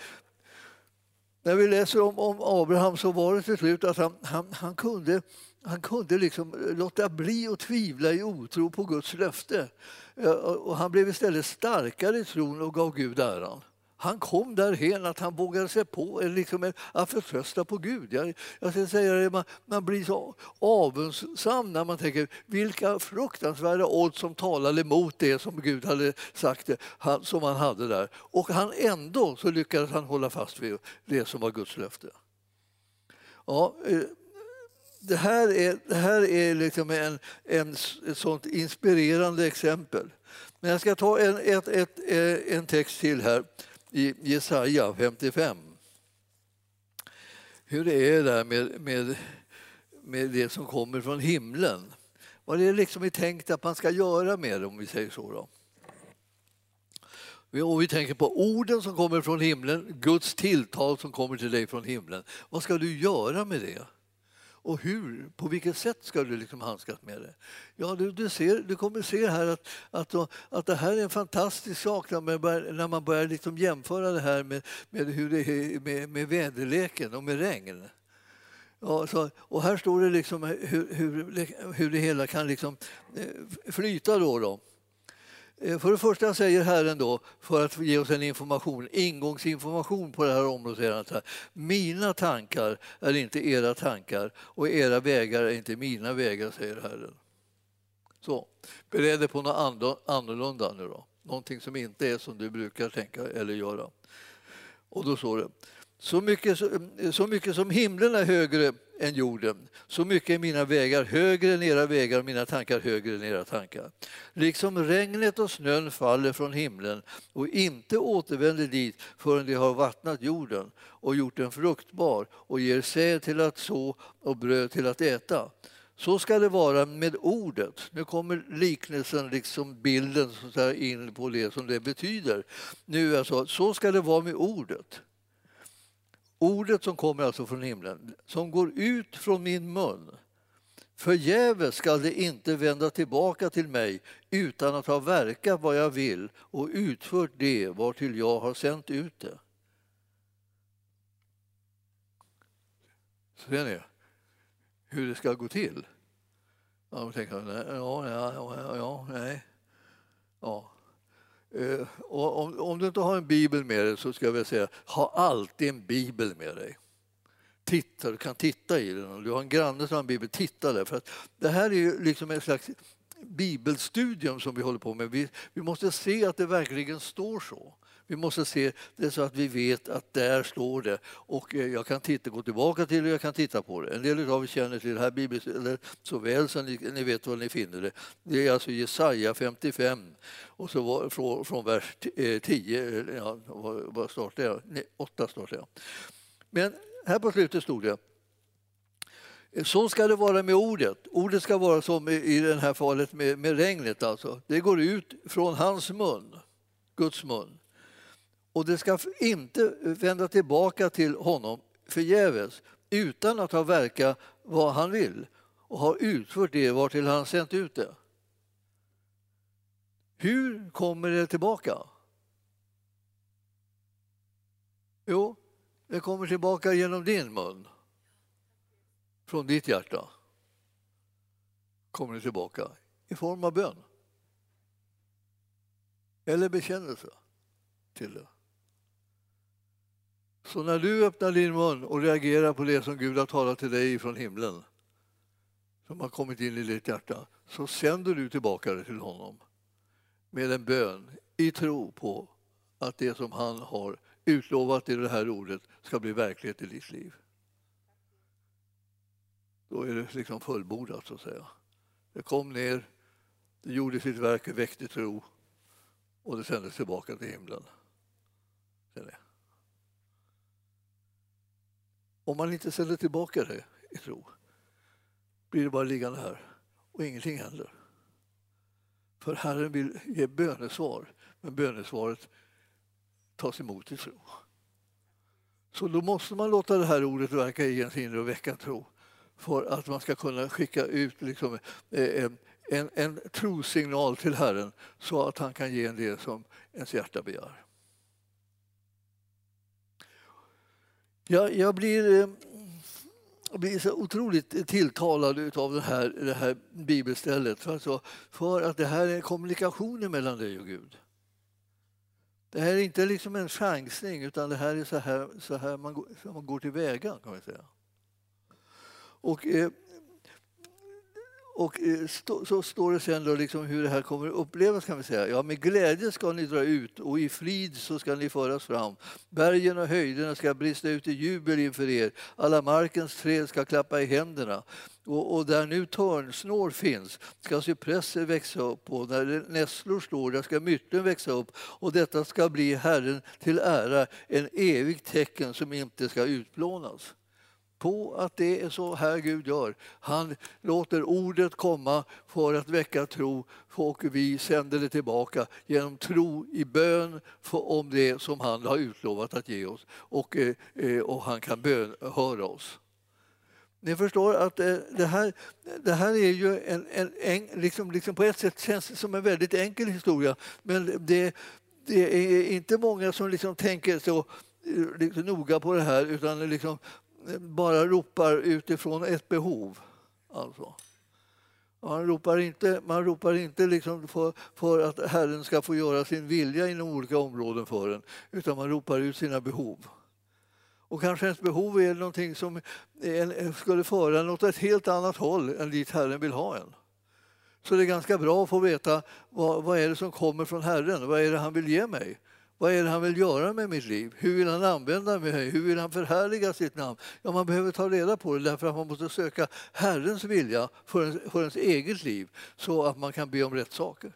när vi läser om, om Abraham så var det till slut att han, han, han kunde han kunde liksom låta bli att tvivla i otro på Guds löfte. Och han blev istället starkare i tron och gav Gud äran han kom därhen att han vågade sig på liksom att förtrösta på Gud. Jag, jag ska säga det, man, man blir så avundsam när man tänker vilka fruktansvärda odds som talade emot det som Gud hade sagt, han, som han hade där. Och han ändå så lyckades han hålla fast vid det som var Guds löfte. Ja, eh, det här är, det här är liksom en, en, ett sånt inspirerande exempel. Men jag ska ta en, ett, ett, eh, en text till här i Jesaja 55. Hur det är där med, med, med det som kommer från himlen. Vad det är liksom är tänkt att man ska göra med det, om vi säger så. Då. Och vi tänker på orden som kommer från himlen, Guds tilltal som kommer till dig från himlen. Vad ska du göra med det? Och hur, på vilket sätt ska du liksom handskas med det? Ja, du, du, ser, du kommer se här att, att, att det här är en fantastisk sak när man börjar, när man börjar liksom jämföra det här med, med, hur det är med, med väderleken och med regn. Ja, så, och här står det liksom hur, hur, hur det hela kan liksom eh, flyta. Då, då. Eh, för det första säger Herren då, för att ge oss en information, ingångsinformation på det här området, säger han så här, mina tankar är inte era tankar och era vägar är inte mina vägar, säger Herren. Så, bered dig på något annorlunda nu då, någonting som inte är som du brukar tänka eller göra. Och då står det så mycket, så mycket som himlen är högre än jorden, så mycket är mina vägar högre än era vägar och mina tankar högre än era tankar. Liksom regnet och snön faller från himlen och inte återvänder dit förrän de har vattnat jorden och gjort den fruktbar och ger säd till att så och bröd till att äta. Så ska det vara med ordet. Nu kommer liknelsen, liksom bilden så in på det som det betyder. Nu alltså, så ska det vara med ordet. Ordet som kommer alltså från himlen, som går ut från min mun. Förgäves skall det inte vända tillbaka till mig utan att ha verkat vad jag vill och utfört det vartill jag har sänt ut det. Ser ni hur det ska gå till? Ja, tänker, ja, ja, ja, ja, nej. Ja. Eh, och om, om, du inte har en bibel med dig så ska jag väl säga, ha alltid en bibel med dig. Titta, du kan titta i den. Om du har en granne som har en bibel, titta där. För att det här är ju liksom en slags bibelstudium som vi håller på med. Vi, vi måste se att det verkligen står så. Vi måste se det så att vi vet att där står det. Och eh, jag kan titta, gå tillbaka till det och jag kan titta på det. En del av er känner till det här bibelstället så väl så ni, ni vet var ni finner det. Det är alltså Jesaja 55 och så var, från, från vers 10, eh, ja, vad startar jag? Nej, 8 startar jag. Men här på slutet stod det så ska det vara med ordet. Ordet ska vara som i det här fallet med, med regnet. Alltså. Det går ut från hans mun, Guds mun. Och det ska inte vända tillbaka till honom förgäves utan att ha verkat vad han vill och ha utfört det vartill han sänt ut det. Hur kommer det tillbaka? Jo, det kommer tillbaka genom din mun. Från ditt hjärta kommer det tillbaka i form av bön. Eller bekännelse till det. Så när du öppnar din mun och reagerar på det som Gud har talat till dig från himlen som har kommit in i ditt hjärta så sänder du tillbaka det till honom med en bön i tro på att det som han har utlovat i det här ordet ska bli verklighet i ditt liv. Då är det liksom fullbordat så att säga. Det kom ner, det gjorde sitt verk, det väckte tro och det sändes tillbaka till himlen. Om man inte sänder tillbaka det i tro blir det bara liggande här och ingenting händer. För Herren vill ge bönesvar, men bönesvaret tas emot i tro. Så då måste man låta det här ordet verka i ens inre och väcka tro för att man ska kunna skicka ut liksom eh, en, en trosignal till Herren så att han kan ge en det som ens hjärta begär. Jag, jag blir, eh, jag blir så otroligt tilltalad av det här, det här bibelstället för, alltså, för att det här är kommunikationen mellan dig och Gud. Det här är inte liksom en chansning utan det här är så här, så här man, går, så man går tillväga kan man säga. Och, eh, och eh, så står det sen då liksom hur det här kommer att upplevas kan vi säga. Ja, med glädje ska ni dra ut och i frid så ska ni föras fram. Bergen och höjderna ska brista ut i jubel inför er. Alla markens träd ska klappa i händerna. Och, och där nu törnsnår finns ska cypresser växa upp och där nässlor står där ska myrten växa upp och detta ska bli Herren till ära, en evig tecken som inte ska utplånas på att det är så här Gud gör. Han låter ordet komma för att väcka tro och vi sänder det tillbaka genom tro i bön om det som han har utlovat att ge oss och, eh, och han kan bönhöra oss. Ni förstår att eh, det här, det här är ju en, en, en liksom, liksom på ett sätt känns som en väldigt enkel historia men det, det är inte många som liksom tänker så eh, liksom noga på det här utan liksom bara ropar utifrån ett behov. Alltså. Man ropar inte, man ropar inte liksom för, för, att Herren ska få göra sin vilja inom olika områden för en, utan man ropar ut sina behov. Och kanske ens behov är någonting som en, skulle föra en åt ett helt annat håll än dit Herren vill ha en. Så det är ganska bra att få veta vad, vad är det som kommer från Herren, vad är det han vill ge mig? Vad är det han vill göra med mitt liv? Hur vill han använda mig? Hur vill han förhärliga sitt namn? Ja, man behöver ta reda på det därför att man måste söka Herrens vilja för ens, för ens eget liv så att man kan be om rätt saker.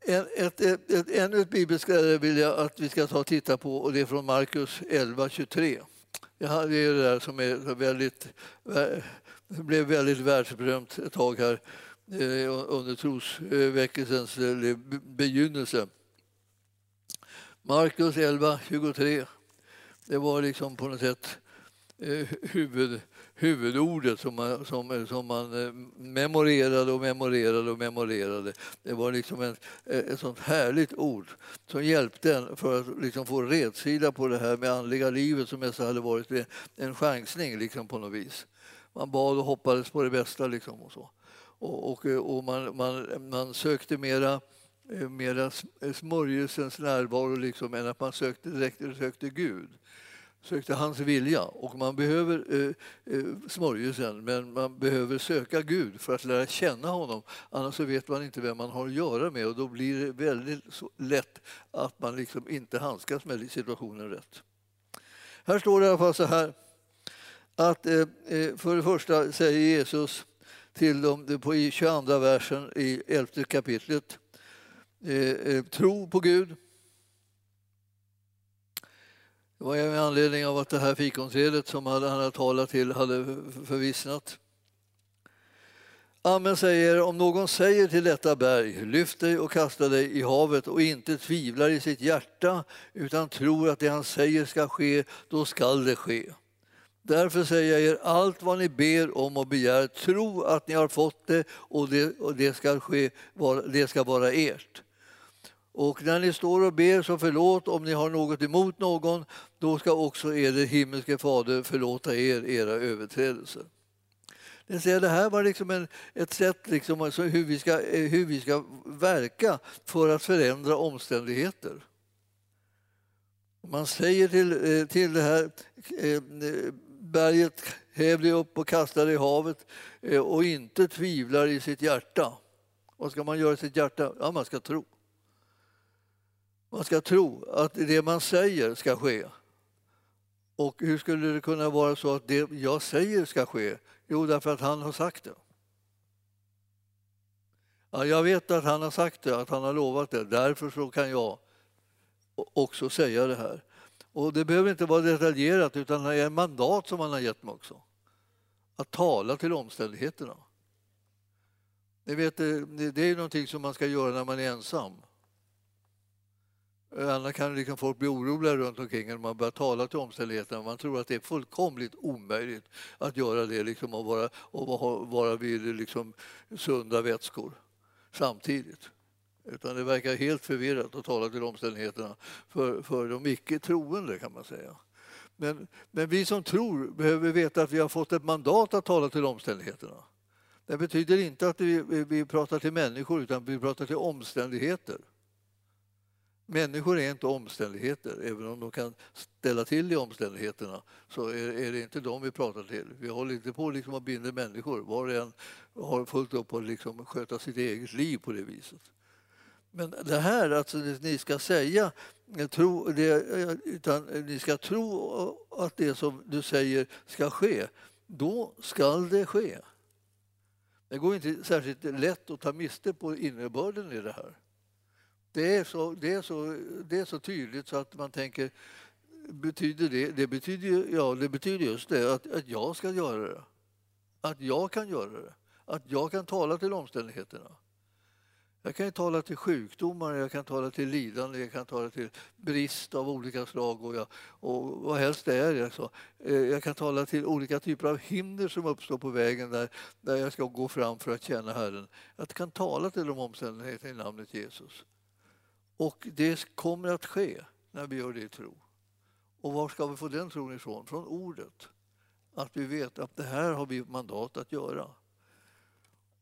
En, ett, ett, ett, ännu ett bibelställe vill jag att vi ska ta och titta på och det är från Markus 11.23. Det är det där som är väldigt, blev väldigt världsberömt ett tag här Eh, under trosväckelsens eh, begynnelse. Markus 11, 23. Det var liksom på något sätt eh, huvud, huvudordet som man, som, som man memorerade och memorerade och memorerade. Det var liksom en, ett sånt härligt ord som hjälpte en för att liksom få redsida på det här med andliga livet som mest hade varit en chansning liksom på något vis. Man bad och hoppades på det bästa. Liksom och så. Och, och, och man, man, man sökte mera eh, mera eh, smörjelsens närvaro liksom, än att man sökte, direkt sökte Gud sökte hans vilja. Och man behöver eh, eh, smörjelsen, men man behöver söka Gud för att lära känna honom. Annars så vet man inte vem man har att göra med och då blir det väldigt lätt att man liksom inte handskas med situationen rätt. Här står det i alla fall så här att eh för det första säger Jesus till dem på i 22 versen i 11 kapitlet eh, eh, tro på Gud det var med anledning av att det här fikonträdet som han hade talat till hade förvissnat. Amen säger, om någon säger till detta berg, lyft dig och kasta dig i havet och inte tvivlar i sitt hjärta utan tror att det han säger ska ske, då skall det ske. Därför säger jag er, allt vad ni ber om och begär, tro att ni har fått det och det, och det, ska, ske, det ska vara ert. Och när ni står och ber så förlåt om ni har något emot någon, då ska också er himmelske fader förlåta er era överträdelser. Det, säger, det här var liksom en, ett sätt liksom, alltså hur, vi ska, eh, hur vi ska verka för att förändra omständigheter. Man säger till, eh, till det här eh, berget, häv dig upp och kasta dig i havet eh, och inte tvivlar i sitt hjärta. Vad ska man göra i sitt hjärta? Ja, man ska tro. Man ska tro att det man säger ska ske. Och hur skulle det kunna vara så att det jag säger ska ske? Jo, därför att han har sagt det. Ja, jag vet att han har sagt det, att han har lovat det. Därför så kan jag också säga det här. Och Det behöver inte vara detaljerat, utan det är en mandat som han har gett mig också. Att tala till omständigheterna. Ni vet, det är någonting som man ska göra när man är ensam. Eh, annars kan liksom folk bli oroliga runt omkring när man börjar tala till omständigheterna. Man tror att det är fullkomligt omöjligt att göra det liksom, och, vara, och vara vid liksom, sunda vätskor samtidigt. Utan det verkar helt förvirrat att tala till omständigheterna för, för de icke troende kan man säga. Men, men vi som tror behöver veta att vi har fått ett mandat att tala till omständigheterna. Det betyder inte att vi, vi pratar till människor utan vi pratar till omständigheter. Människor är inte omständigheter, även om de kan ställa till i omständigheterna så är, är, det inte dem vi pratar till. Vi håller inte på liksom att binda människor. Var och en har fullt upp att liksom sköta sitt eget liv på det viset. Men det här att alltså, ni ska säga, eh, tro, det, eh, utan eh, ni ska tro att det som du säger ska ske, då skall det ske. Det går inte särskilt lätt att ta miste på innebörden i det här. Det är så, det är så, det är så tydligt så att man tänker, betyder det? Det betyder, ja, det betyder just det, att, att jag ska göra det. Att jag kan göra det. Att jag kan tala till omständigheterna. Jag kan tala till sjukdomar, jag kan tala till lidande, jag kan tala till brist av olika slag och, jag, och vad helst det är. Alltså. Jag kan tala till olika typer av hinder som uppstår på vägen där, där jag ska gå fram för att känna Herren. Jag kan tala till de omständigheterna i namnet Jesus. Och det kommer att ske när vi gör det i tro. Och var ska vi få den tron ifrån? Från ordet. Att vi vet att det här har vi mandat att göra.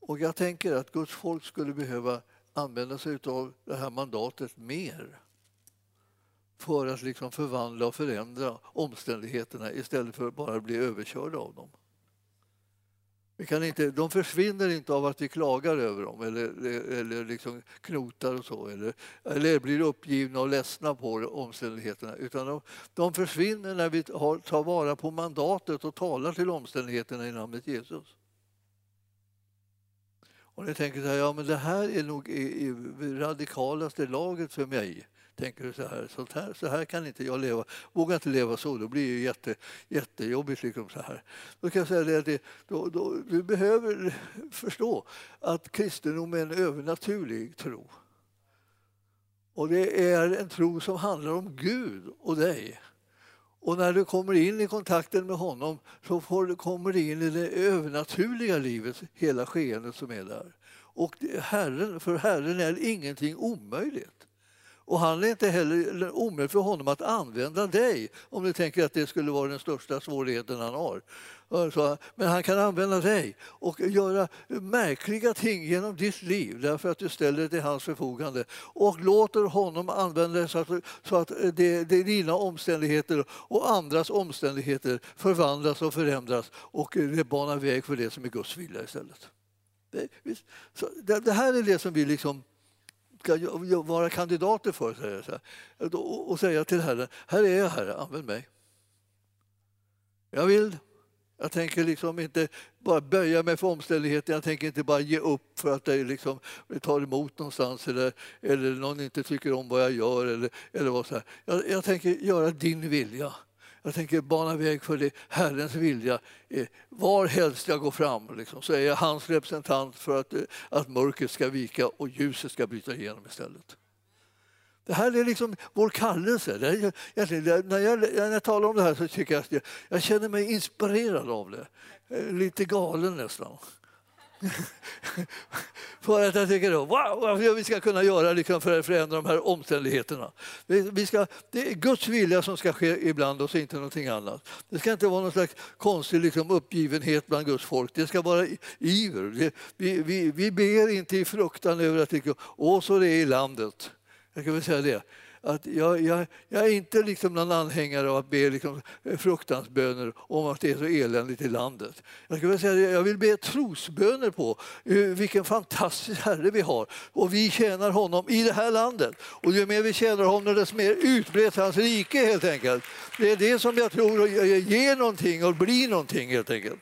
Och jag tänker att Guds folk skulle behöva använda sig av det här mandatet mer för att liksom förvandla och förändra omständigheterna istället för att bara bli överkörda av dem. Vi kan inte, de försvinner inte av att vi klagar över dem eller, eller liksom knotar och så eller, eller blir uppgivna och ledsna på omständigheterna. Utan de, de försvinner när vi tar, tar vara på mandatet och talar till omständigheterna i namnet Jesus. Och ni tänker så här, ja men det här är nog i, i radikalaste laget för mig tänker du så här, så här, så här kan inte jag leva. Vågar inte leva så, då blir det jätte, jättejobbigt. Liksom så här. Då kan jag säga det, det då, då, du behöver förstå att kristendom är en övernaturlig tro. Och det är en tro som handlar om Gud och dig. Och när du kommer in i kontakten med honom så får du, kommer du in i det övernaturliga livet, hela skeendet som är där. Och Herren, för Herren är ingenting omöjligt. Och han är inte heller omöjligt för honom att använda dig om du tänker att det skulle vara den största svårigheten han har. Men han kan använda dig och göra märkliga ting genom ditt liv därför att du ställer det till hans förfogande och låter honom använda det så att, så att det, det dina omständigheter och andras omständigheter förvandlas och förändras och det banar väg för det som är Guds vilja istället. Det, det här är det som vi liksom ska vara kandidater för. Säger jag, och säga till Herren, här är jag Herre, använd mig. Jag vill. Jag tänker liksom inte bara böja mig för omständigheter, jag tänker inte bara ge upp för att det liksom tar emot någonstans eller, eller någon inte tycker om vad jag gör. Eller, eller vad så här. Jag, jag tänker göra din vilja. Jag tänker bana väg för det, Herrens vilja. Var helst jag går fram liksom, så är jag hans representant för att, eh, att mörkret ska vika och ljuset ska bryta igenom istället. Det här är liksom vår kallelse. Det är, när, jag, när jag talar om det här så tycker jag att jag, jag känner mig inspirerad av det. Eh, lite galen nästan. för att jag tycker då, wow, vad vi ska kunna göra liksom för att förändra de här omständigheterna. Vi ska, det är Guds vilja som ska ske ibland oss, inte någonting annat. Det ska inte vara någon slags konstig liksom, uppgivenhet bland Guds folk. Det ska vara iver. Vi, vi, vi ber inte i fruktan över att det, åh så det är i landet. Jag kan väl säga det att jag, jag, jag, är inte liksom någon anhängare av att be liksom eh, fruktansböner om att det är så eländigt i landet. Jag, vill säga, jag vill be trosböner på eh, vilken fantastisk Herre vi har och vi tjänar honom i det här landet. Och ju mer vi tjänar honom desto mer utbrett hans rike helt enkelt. Det är det som jag tror ger någonting och blir någonting helt enkelt.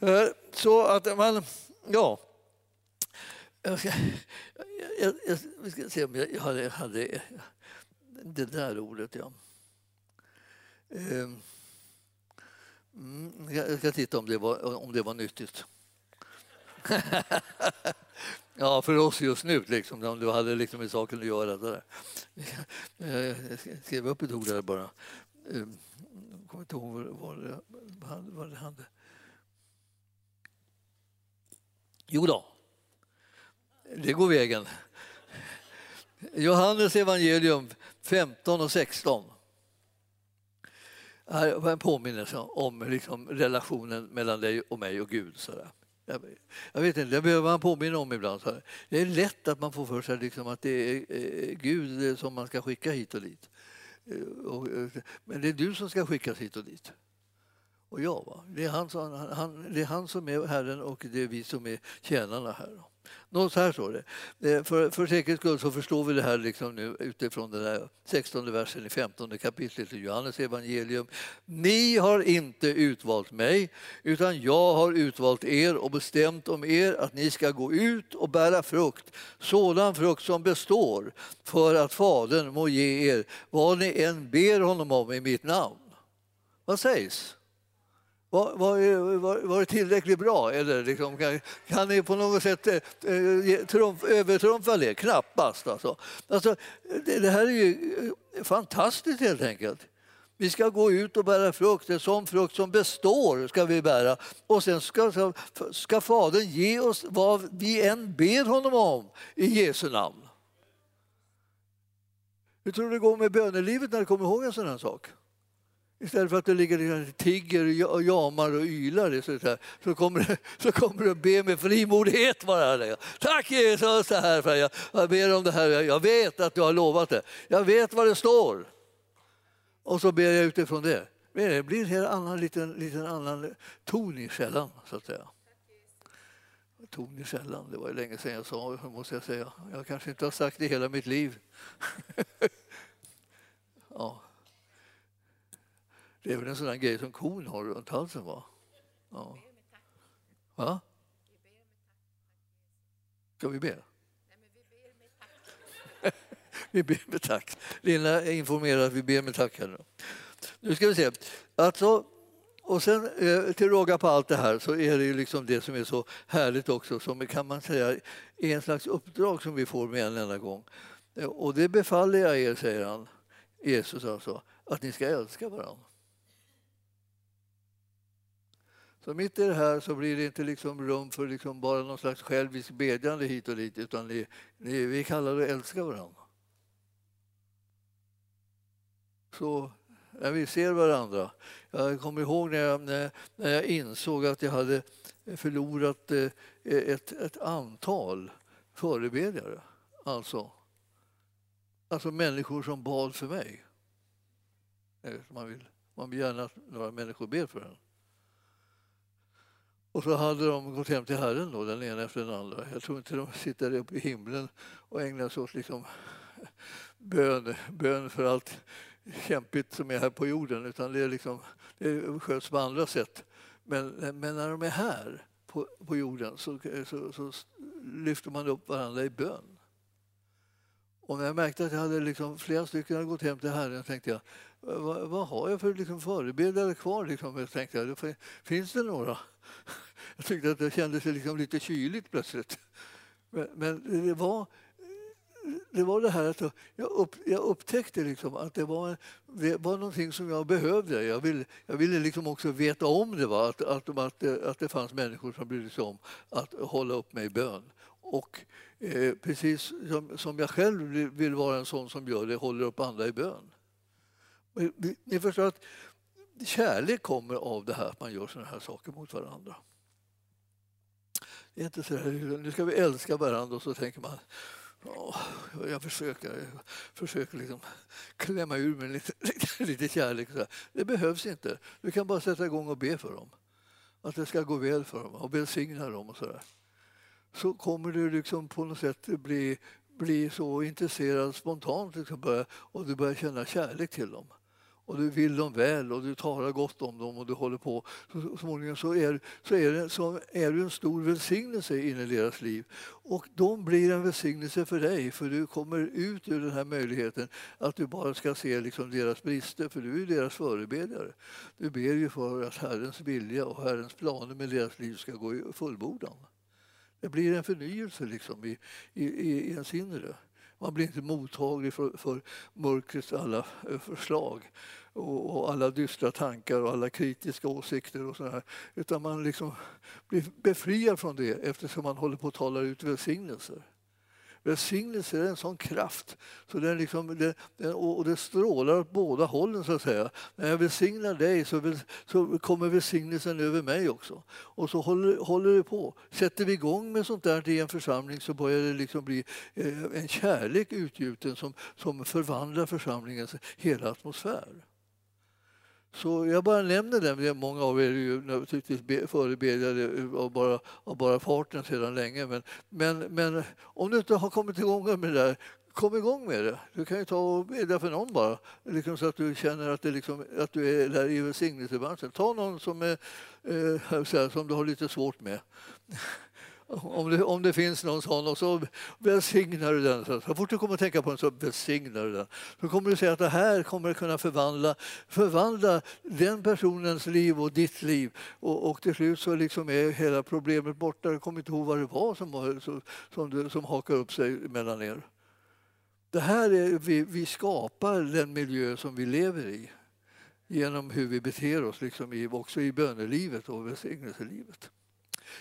Eh, så att man, ja. Jag ska, jag, jag, vi ska se om jag hade, hade det där ordet. Ja. Ehm, mm, jag ska titta om det var, om det var nyttigt. ja, för oss just nu, liksom, om du hade liksom med saken att göra. Där. Jag skrev upp ett ord där bara. Jag kommer inte ihåg vad det, vad det hade. Jo då, det går vägen. Johannes evangelium 15 och 16. Här var en påminnelse om liksom relationen mellan dig och mig och Gud. Så Jag vet inte, det behöver man påminna om ibland. Så Det är lätt att man får för sig liksom att det är eh, Gud som man ska skicka hit och dit. Eh, eh, men det är du som ska skickas hit och dit. Och jag, va? Det, är han som, han, det är han som är Herren och det är vi som är tjänarna här. Nå, så här står det. Eh, för, för säkerhets skull så förstår vi det här liksom nu utifrån den här 16 versen i 15 kapitlet i Johannes evangelium. Ni har inte utvalt mig, utan jag har utvalt er och bestämt om er att ni ska gå ut och bära frukt, sådan frukt som består, för att Fadern må ge er vad ni än ber honom om i mitt namn. Vad sägs? Var, var, var, det tillräckligt bra? Eller liksom, kan, kan ni på något sätt eh, eh trumf, övertrumfa det? Knappast. Alltså. Alltså, det, det, här är ju eh, fantastiskt helt enkelt. Vi ska gå ut och bära frukt, en sån frukt som består ska vi bära. Och sen ska, ska Fadern ge oss vad vi än ber honom om i Jesu namn. Hur tror du det går med bönelivet när du kommer ihåg en sån här sak? Istället för att du ligger liksom och tigger och jamar och ylar så, så, kommer, du, så kommer du be med frimodighet bara. Tack Jesus det här för jag, jag ber om det här. Jag vet att du har lovat det. Jag vet vad det står. Och så ber jag utifrån det. det blir en helt annan, liten, liten annan ton i källan, så att säga. Ton i källan, det var ju länge sedan jag sa måste jag säga. Jag kanske inte har sagt det hela mitt liv. ja. Det är väl en sån där grej som kon har runt halsen, va? Ja. Va? Ska vi be? vi ber med tack. Lina informerar att vi ber med tack. Här nu. nu ska vi se. Alltså, och sen eh, till råga på allt det här så är det ju liksom det som är så härligt också som kan man säga är en slags uppdrag som vi får med en enda gång. Eh, och det befaller jag er, säger han, Jesus alltså, att ni ska älska varandra. Så mitt i det här så blir det inte liksom rum för liksom bara någon slags självisk bedjande hit och dit utan ni, ni, vi kallar det att älska varandra. Så när vi ser varandra. Jag kommer ihåg när jag, när, jag insåg att jag hade förlorat eh, ett, ett antal förebedjare. Alltså, alltså människor som bad för mig. Man vill, man vill gärna att några människor ber för en. Och så hade de gått hem till Herren, då, den ena efter den andra. Jag tror inte de sitter uppe i himlen och ägnar sig åt liksom bön, bön för allt kämpigt som är här på jorden, utan det, är liksom, det sköts på andra sätt. Men, men när de är här på, på jorden så, så, så, lyfter man upp varandra i bön. Och när jag märkte att jag hade liksom, flera stycken hade gått hem till Herren tänkte jag, vad, vad har jag för liksom förebilder kvar? Liksom? Jag tänkte jag, finns det några? Jag tyckte att det kändes liksom lite kyligt plötsligt. Men, men det var det var det här att jag, upp, jag upptäckte liksom att det var, det var någonting som jag behövde. Jag ville, jag ville liksom också veta om det, var, att, att, att, att det fanns människor som brydde sig om att hålla upp mig i bön. Och eh, precis som, som jag själv vill vara en sån som gör det, håller upp andra i bön. Ni förstår att kärlek kommer av det här att man gör såna här saker mot varandra. Det är inte så här, nu ska vi älska varandra och så tänker man jag försöker, försöker liksom klämma ur mig lite, lite, lite kärlek. Det behövs inte. Du kan bara sätta igång och be för dem. Att det ska gå väl för dem och välsigna dem. och Så, där. så kommer du liksom på något sätt bli, bli så intresserad spontant liksom och du börjar känna kärlek till dem och du vill dem väl och du talar gott om dem och du håller på. Så småningom så är, så är, det, så är du en stor välsignelse in i deras liv. Och de blir en välsignelse för dig för du kommer ut ur den här möjligheten att du bara ska se liksom deras brister för du är deras förebedjare. Du ber ju för att Herrens vilja och Herrens planer med deras liv ska gå i fullbordan. Det blir en förnyelse liksom i, i, i ens inre. Man blir inte mottaglig för, för mörkrets alla eh, förslag och, och, alla dystra tankar och alla kritiska åsikter och sådär. Utan man liksom blir befriad från det eftersom man håller på att tala ut välsignelser. Välsignelse är en sån kraft så den liksom, den, den, och det strålar åt båda hållen. så att säga. När jag välsignar dig så, väl, så kommer välsignelsen över mig också. Och så håller, håller det på. Sätter vi igång med sånt där i en församling så börjar det liksom bli eh, en kärlek utgjuten som, som förvandlar församlingens hela atmosfär. Så jag bara nämner det, många av er är ju naturligtvis förebedjade av bara, av bara farten sedan länge. Men, men, men om du inte har kommit igång med det där, kom igång med det. Du kan ju ta och bedja för någon bara, liksom så att du känner att, det liksom, att du är där i välsignelsebranschen. Ta någon som, är, eh, som du har lite svårt med om det, om det finns någon sån och så välsignar du den. Så fort du kommer att tänka på den så välsignar du den. Så kommer du se att det här kommer att kunna förvandla, förvandla den personens liv och ditt liv. Och, och till slut så liksom är hela problemet borta. Du kommer inte ihåg vad det var som, som, som, som hakar upp sig mellan er. Det här är, vi, vi skapar den miljö som vi lever i genom hur vi beter oss, liksom i, också i bönelivet och välsignelselivet.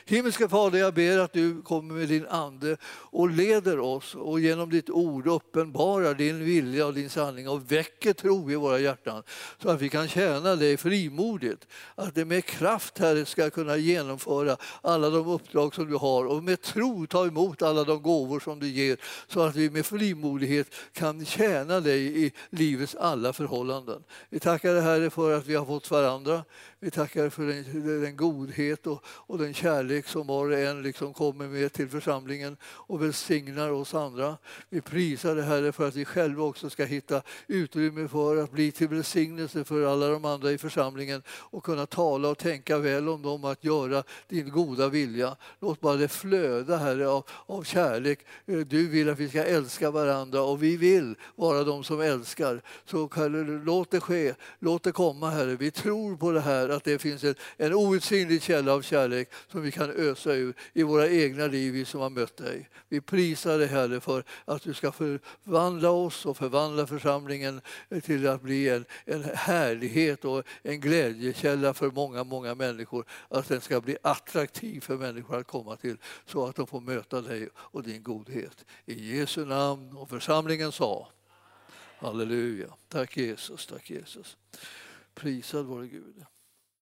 Himmelske Fader, jag ber att du kommer med din Ande och leder oss och genom ditt ord uppenbarar din vilja och din sanning och väcker tro i våra hjärtan så att vi kan tjäna dig frimodigt. Att det med kraft, Herre, ska kunna genomföra alla de uppdrag som du har och med tro ta emot alla de gåvor som du ger så att vi med frimodighet kan tjäna dig i livets alla förhållanden. Vi tackar dig, Herre, för att vi har fått varandra. Vi tackar för den, den godhet och, och, den kärlek som var och en liksom kommer med till församlingen och välsignar oss andra. Vi prisar dig Herre för att vi själva också ska hitta utrymme för att bli till välsignelse för alla de andra i församlingen och kunna tala och tänka väl om dem, att göra din goda vilja. Låt bara det flöda Herre av, av kärlek. Eh, du vill att vi ska älska varandra och vi vill vara de som älskar. Så Herre, låt det ske, låt det komma Herre. Vi tror på det här är att det finns en, en outsinlig källa av kärlek som vi kan ösa ur i våra egna liv, vi som har mött dig. Vi prisar dig Herre för att du ska förvandla oss och förvandla församlingen till att bli en, en härlighet och en glädjekälla för många, många människor. Att den ska bli attraktiv för människor att komma till så att de får möta dig och din godhet. I Jesu namn och församlingen sa Halleluja. Tack Jesus, tack Jesus. Prisad vare Gud.